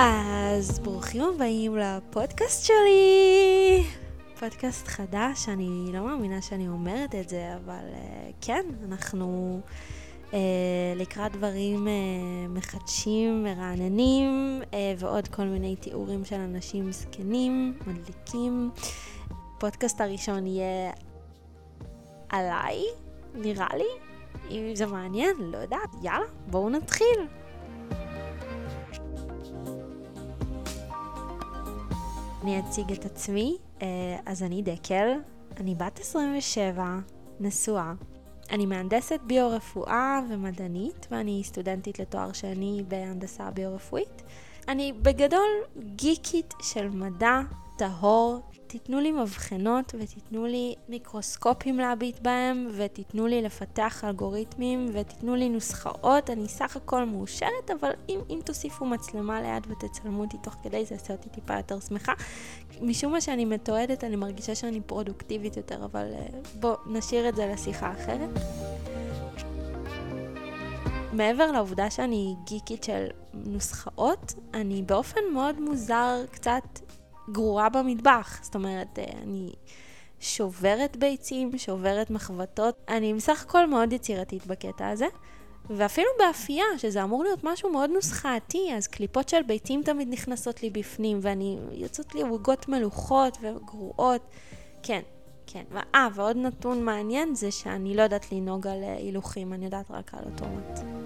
אז ברוכים הבאים לפודקאסט שלי. פודקאסט חדש, אני לא מאמינה שאני אומרת את זה, אבל uh, כן, אנחנו uh, לקראת דברים uh, מחדשים, מרעננים, uh, ועוד כל מיני תיאורים של אנשים זקנים, מדליקים. הפודקאסט הראשון יהיה עליי, נראה לי. אם זה מעניין, לא יודעת. יאללה, בואו נתחיל. אני אציג את עצמי, אה, אז אני דקל, אני בת 27, נשואה. אני מהנדסת ביו-רפואה ומדענית, ואני סטודנטית לתואר שני בהנדסה ביו-רפואית. אני בגדול גיקית של מדע טהור, תיתנו לי מבחנות ותיתנו לי מיקרוסקופים להביט בהם ותיתנו לי לפתח אלגוריתמים ותיתנו לי נוסחאות, אני סך הכל מאושרת, אבל אם, אם תוסיפו מצלמה ליד ותצלמו אותי תוך כדי זה יעשה אותי טיפה יותר שמחה. משום מה שאני מתועדת אני מרגישה שאני פרודוקטיבית יותר, אבל אה, בואו נשאיר את זה לשיחה אחרת. מעבר לעובדה שאני גיקית של נוסחאות, אני באופן מאוד מוזר קצת גרורה במטבח. זאת אומרת, אה, אני שוברת ביצים, שוברת מחבטות. אני בסך הכל מאוד יצירתית בקטע הזה. ואפילו באפייה, שזה אמור להיות משהו מאוד נוסחתי, אז קליפות של ביצים תמיד נכנסות לי בפנים, ואני, יוצאות לי עוגות מלוכות וגרועות. כן, כן. אה, ועוד נתון מעניין זה שאני לא יודעת לנהוג על אה, הילוכים, אני יודעת רק על אוטומט.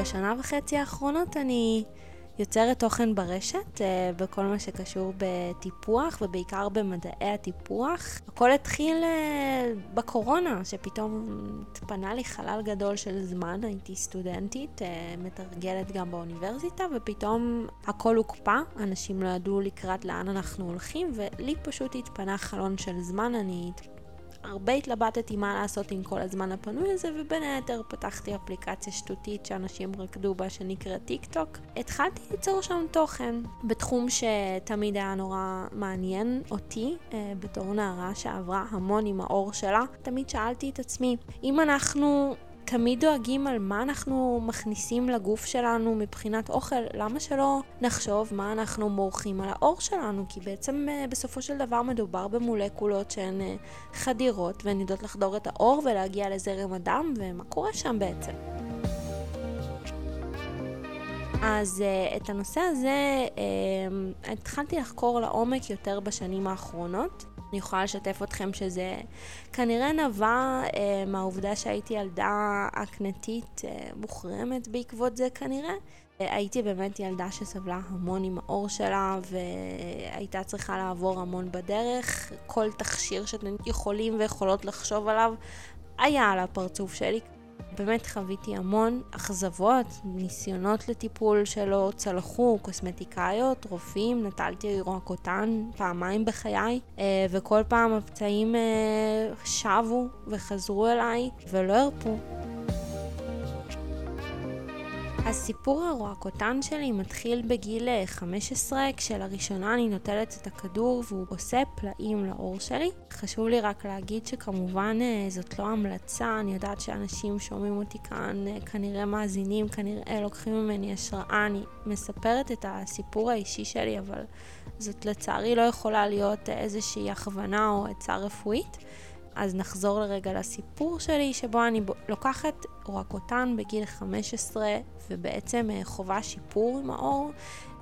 בשנה וחצי האחרונות אני יוצרת תוכן ברשת אה, בכל מה שקשור בטיפוח ובעיקר במדעי הטיפוח. הכל התחיל אה, בקורונה, שפתאום התפנה לי חלל גדול של זמן, הייתי סטודנטית, אה, מתרגלת גם באוניברסיטה, ופתאום הכל הוקפא, אנשים לא ידעו לקראת לאן אנחנו הולכים, ולי פשוט התפנה חלון של זמן, אני הרבה התלבטתי מה לעשות עם כל הזמן הפנוי הזה, ובין היתר פתחתי אפליקציה שטותית שאנשים רקדו בה שנקראת טיק טוק. התחלתי ליצור שם תוכן בתחום שתמיד היה נורא מעניין אותי, אה, בתור נערה שעברה המון עם האור שלה. תמיד שאלתי את עצמי, אם אנחנו תמיד דואגים על מה אנחנו מכניסים לגוף שלנו מבחינת אוכל, למה שלא נחשוב מה אנחנו מורחים על האור שלנו? כי בעצם אה, בסופו של דבר מדובר במולקולות שהן אה, חדירות והן יודעות לחדור את האור ולהגיע לזרם הדם, ומה קורה שם בעצם? אז uh, את הנושא הזה uh, התחלתי לחקור לעומק יותר בשנים האחרונות. אני יכולה לשתף אתכם שזה כנראה נבע אה, מהעובדה שהייתי ילדה אקנטית אה, מוחרמת בעקבות זה כנראה. אה, הייתי באמת ילדה שסבלה המון עם האור שלה והייתה צריכה לעבור המון בדרך. כל תכשיר שאתם יכולים ויכולות לחשוב עליו היה על הפרצוף שלי. באמת חוויתי המון אכזבות, ניסיונות לטיפול שלא צלחו, קוסמטיקאיות, רופאים, נטלתי רועקותן פעמיים בחיי, אה, וכל פעם הפצעים אה, שבו וחזרו אליי ולא הרפו. הסיפור הרועקותן שלי מתחיל בגיל 15, כשלראשונה אני נוטלת את הכדור והוא עושה פלאים לאור שלי. חשוב לי רק להגיד שכמובן אה, זאת לא המלצה, אני יודעת שאנשים שומעים אותי כאן, אה, כנראה מאזינים, כנראה לוקחים ממני השראה, אני מספרת את הסיפור האישי שלי, אבל זאת לצערי לא יכולה להיות איזושהי הכוונה או עצה רפואית. אז נחזור לרגע לסיפור שלי, שבו אני לוקחת רועקותן בגיל 15 ובעצם אה, חובה שיפור עם האור.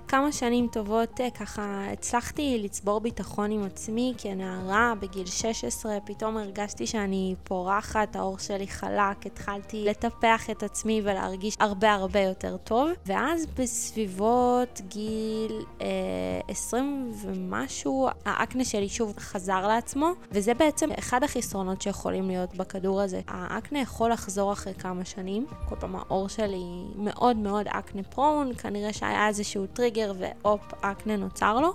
כמה שנים טובות אה, ככה הצלחתי לצבור ביטחון עם עצמי כנערה בגיל 16, פתאום הרגשתי שאני פורחת, האור שלי חלק, התחלתי לטפח את עצמי ולהרגיש הרבה הרבה יותר טוב, ואז בסביבות גיל אה, 20 ומשהו, האקנה שלי שוב חזר לעצמו, וזה בעצם אחד החסרונות שיכולים להיות בכדור הזה. האקנה יכול לחזור אחרי כמה שנים, כל פעם העור שלי מאוד מאוד אקנה prone, כנראה שהיה איזשהו טריגר טריגר והופ, אקנה נוצר לו.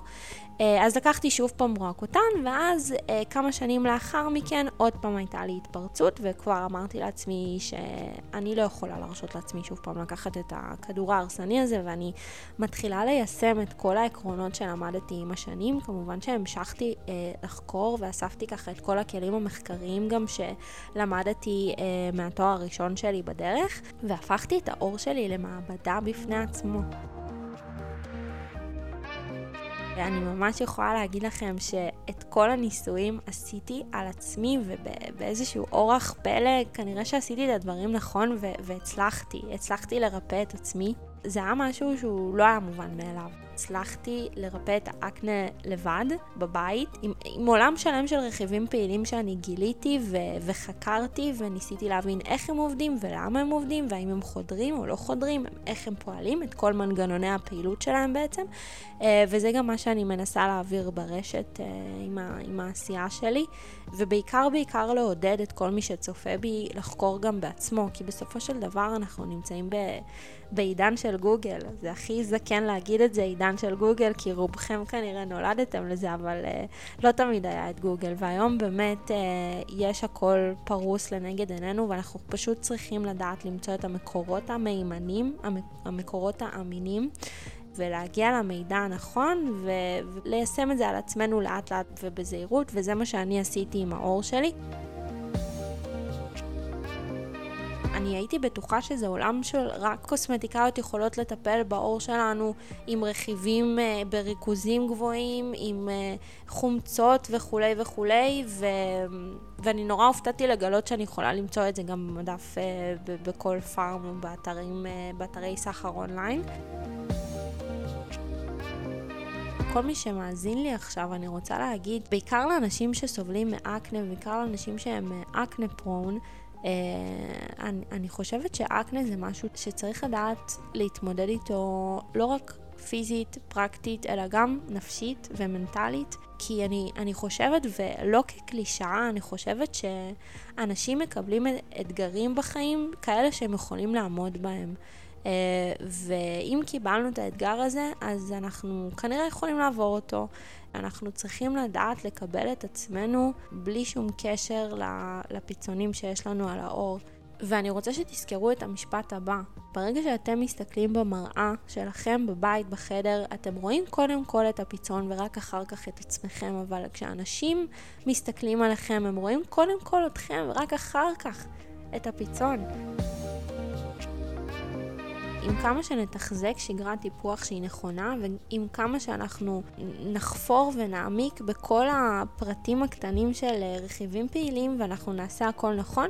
אה, אז לקחתי שוב פעם רוקוטן, ואז אה, כמה שנים לאחר מכן עוד פעם הייתה לי התפרצות, וכבר אמרתי לעצמי שאני לא יכולה להרשות לעצמי שוב פעם לקחת את הכדור ההרסני הזה, ואני מתחילה ליישם את כל העקרונות שלמדתי עם השנים. כמובן שהמשכתי אה, לחקור ואספתי ככה את כל הכלים המחקריים גם שלמדתי מהתואר הראשון שלי בדרך, והפכתי את האור שלי למעבדה בפני עצמו. ואני ממש יכולה להגיד לכם שאת כל הניסויים עשיתי על עצמי ובאיזשהו אורח פלא, כנראה שעשיתי את הדברים נכון והצלחתי, הצלחתי לרפא את עצמי. זה היה משהו שהוא לא היה מובן מאליו. הצלחתי לרפא את האקנה לבד, בבית, עם, עם עולם שלם של רכיבים פעילים שאני גיליתי ו- וחקרתי וניסיתי להבין איך הם עובדים ולמה הם עובדים והאם הם חודרים או לא חודרים, איך הם פועלים, את כל מנגנוני הפעילות שלהם בעצם. אה, וזה גם מה שאני מנסה להעביר ברשת אה, עם, ה- עם העשייה שלי, ובעיקר בעיקר לעודד את כל מי שצופה בי לחקור גם בעצמו, כי בסופו של דבר אנחנו נמצאים ב... בעידן של גוגל. זה הכי זקן להגיד את זה, עידן של גוגל, כי רובכם כנראה נולדתם לזה, אבל uh, לא תמיד היה את גוגל. והיום באמת uh, יש הכל פרוס לנגד עינינו, ואנחנו פשוט צריכים לדעת למצוא את המקורות המהימנים, המקורות האמינים. ולהגיע למידע הנכון וליישם את זה על עצמנו לאט לאט ובזהירות, וזה מה שאני עשיתי עם האור שלי. אני הייתי בטוחה שזה עולם של רק קוסמטיקאיות יכולות לטפל בעור שלנו עם רכיבים uh, בריכוזים גבוהים, עם uh, חומצות וכולי וכולי, ו... ואני נורא הופתעתי לגלות שאני יכולה למצוא את זה גם במדף uh, בכל פארם או באתרים, uh, באתרי סחר אונליין. כל מי שמאזין לי עכשיו, אני רוצה להגיד, בעיקר לאנשים שסובלים מאקנה, בעיקר לאנשים שהם אקנה פרון, אה, אני, אני חושבת שאקנה זה משהו שצריך לדעת להתמודד איתו לא רק פיזית, פרקטית, אלא גם נפשית ומנטלית. כי אני, אני חושבת, ולא כקלישאה, אני חושבת שאנשים מקבלים אתגרים בחיים כאלה שהם יכולים לעמוד בהם. Uh, ואם קיבלנו את האתגר הזה, אז אנחנו כנראה יכולים לעבור אותו. אנחנו צריכים לדעת לקבל את עצמנו בלי שום קשר לפיצונים שיש לנו על האור. ואני רוצה שתזכרו את המשפט הבא. ברגע שאתם מסתכלים במראה שלכם בבית, בחדר, אתם רואים קודם כל את הפיצון ורק אחר כך את עצמכם, אבל כשאנשים מסתכלים עליכם, הם רואים קודם כל אתכם ורק אחר כך את הפיצון. עם כמה שנתחזק שגרת טיפוח שהיא נכונה, ועם כמה שאנחנו נחפור ונעמיק בכל הפרטים הקטנים של רכיבים פעילים ואנחנו נעשה הכל נכון,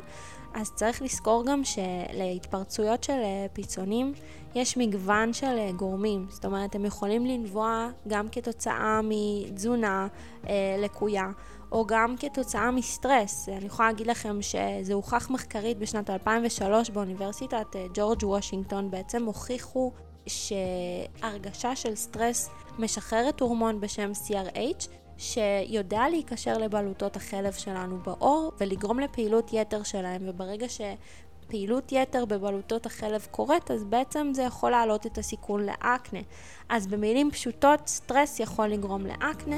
אז צריך לזכור גם שלהתפרצויות של פיצונים יש מגוון של גורמים. זאת אומרת, הם יכולים לנבוע גם כתוצאה מתזונה אה, לקויה. או גם כתוצאה מסטרס. אני יכולה להגיד לכם שזה הוכח מחקרית בשנת 2003 באוניברסיטת אה, ג'ורג' וושינגטון, בעצם הוכיחו שהרגשה של סטרס משחררת הורמון בשם CRH, שיודע להיקשר לבלוטות החלב שלנו בעור ולגרום לפעילות יתר שלהם, וברגע שפעילות יתר בבלוטות החלב קורית, אז בעצם זה יכול להעלות את הסיכון לאקנה. אז במילים פשוטות, סטרס יכול לגרום לאקנה.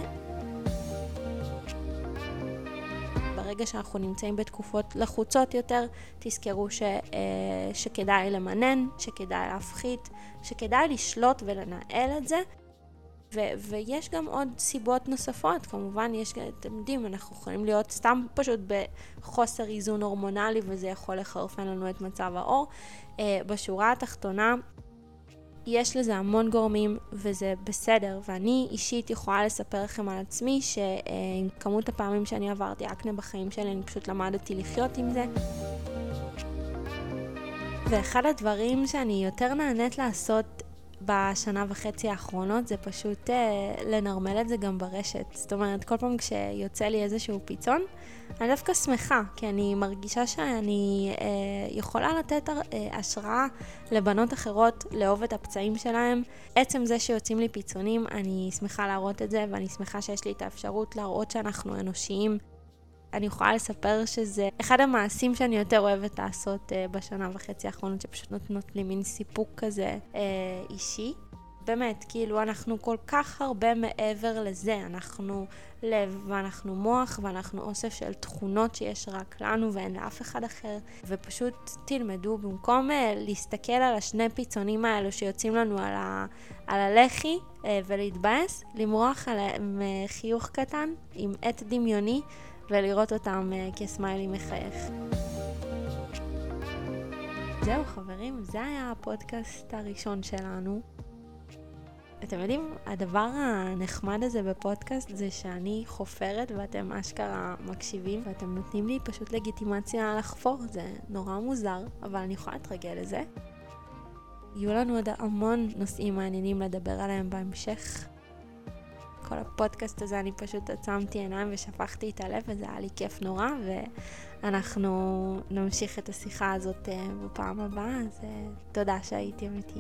ברגע שאנחנו נמצאים בתקופות לחוצות יותר, תזכרו ש, אה, שכדאי למנן, שכדאי להפחית, שכדאי לשלוט ולנהל את זה. ו- ויש גם עוד סיבות נוספות, כמובן יש, אתם יודעים, אנחנו יכולים להיות סתם פשוט בחוסר איזון הורמונלי וזה יכול לחרפן לנו את מצב העור. Uh, בשורה התחתונה, יש לזה המון גורמים וזה בסדר, ואני אישית יכולה לספר לכם על עצמי שעם כמות הפעמים שאני עברתי אקנה בחיים שלי, אני פשוט למדתי לחיות עם זה. ואחד הדברים שאני יותר נהנית לעשות בשנה וחצי האחרונות זה פשוט אה, לנרמל את זה גם ברשת. זאת אומרת, כל פעם כשיוצא לי איזשהו פיצון, אני דווקא שמחה, כי אני מרגישה שאני אה, יכולה לתת אה, השראה לבנות אחרות לאהוב את הפצעים שלהם. עצם זה שיוצאים לי פיצונים, אני שמחה להראות את זה, ואני שמחה שיש לי את האפשרות להראות שאנחנו אנושיים. אני יכולה לספר שזה אחד המעשים שאני יותר אוהבת לעשות uh, בשנה וחצי האחרונות, שפשוט נותנות לי מין סיפוק כזה uh, אישי. באמת, כאילו, אנחנו כל כך הרבה מעבר לזה. אנחנו לב, ואנחנו מוח, ואנחנו אוסף של תכונות שיש רק לנו ואין לאף אחד אחר. ופשוט תלמדו, במקום uh, להסתכל על השני פיצונים האלו שיוצאים לנו על, ה, על הלחי uh, ולהתבאס, למרוח עליהם uh, חיוך קטן עם עט דמיוני ולראות אותם uh, כסמיילי מחייך. זהו חברים, זה היה הפודקאסט הראשון שלנו. אתם יודעים, הדבר הנחמד הזה בפודקאסט זה שאני חופרת ואתם אשכרה מקשיבים ואתם נותנים לי פשוט לגיטימציה לחפור, זה נורא מוזר, אבל אני יכולה להתרגל לזה. יהיו לנו עוד המון נושאים מעניינים לדבר עליהם בהמשך. כל הפודקאסט הזה אני פשוט עצמתי עיניים ושפכתי את הלב וזה היה לי כיף נורא ואנחנו נמשיך את השיחה הזאת אה, בפעם הבאה, אז אה, תודה שהייתם איתי.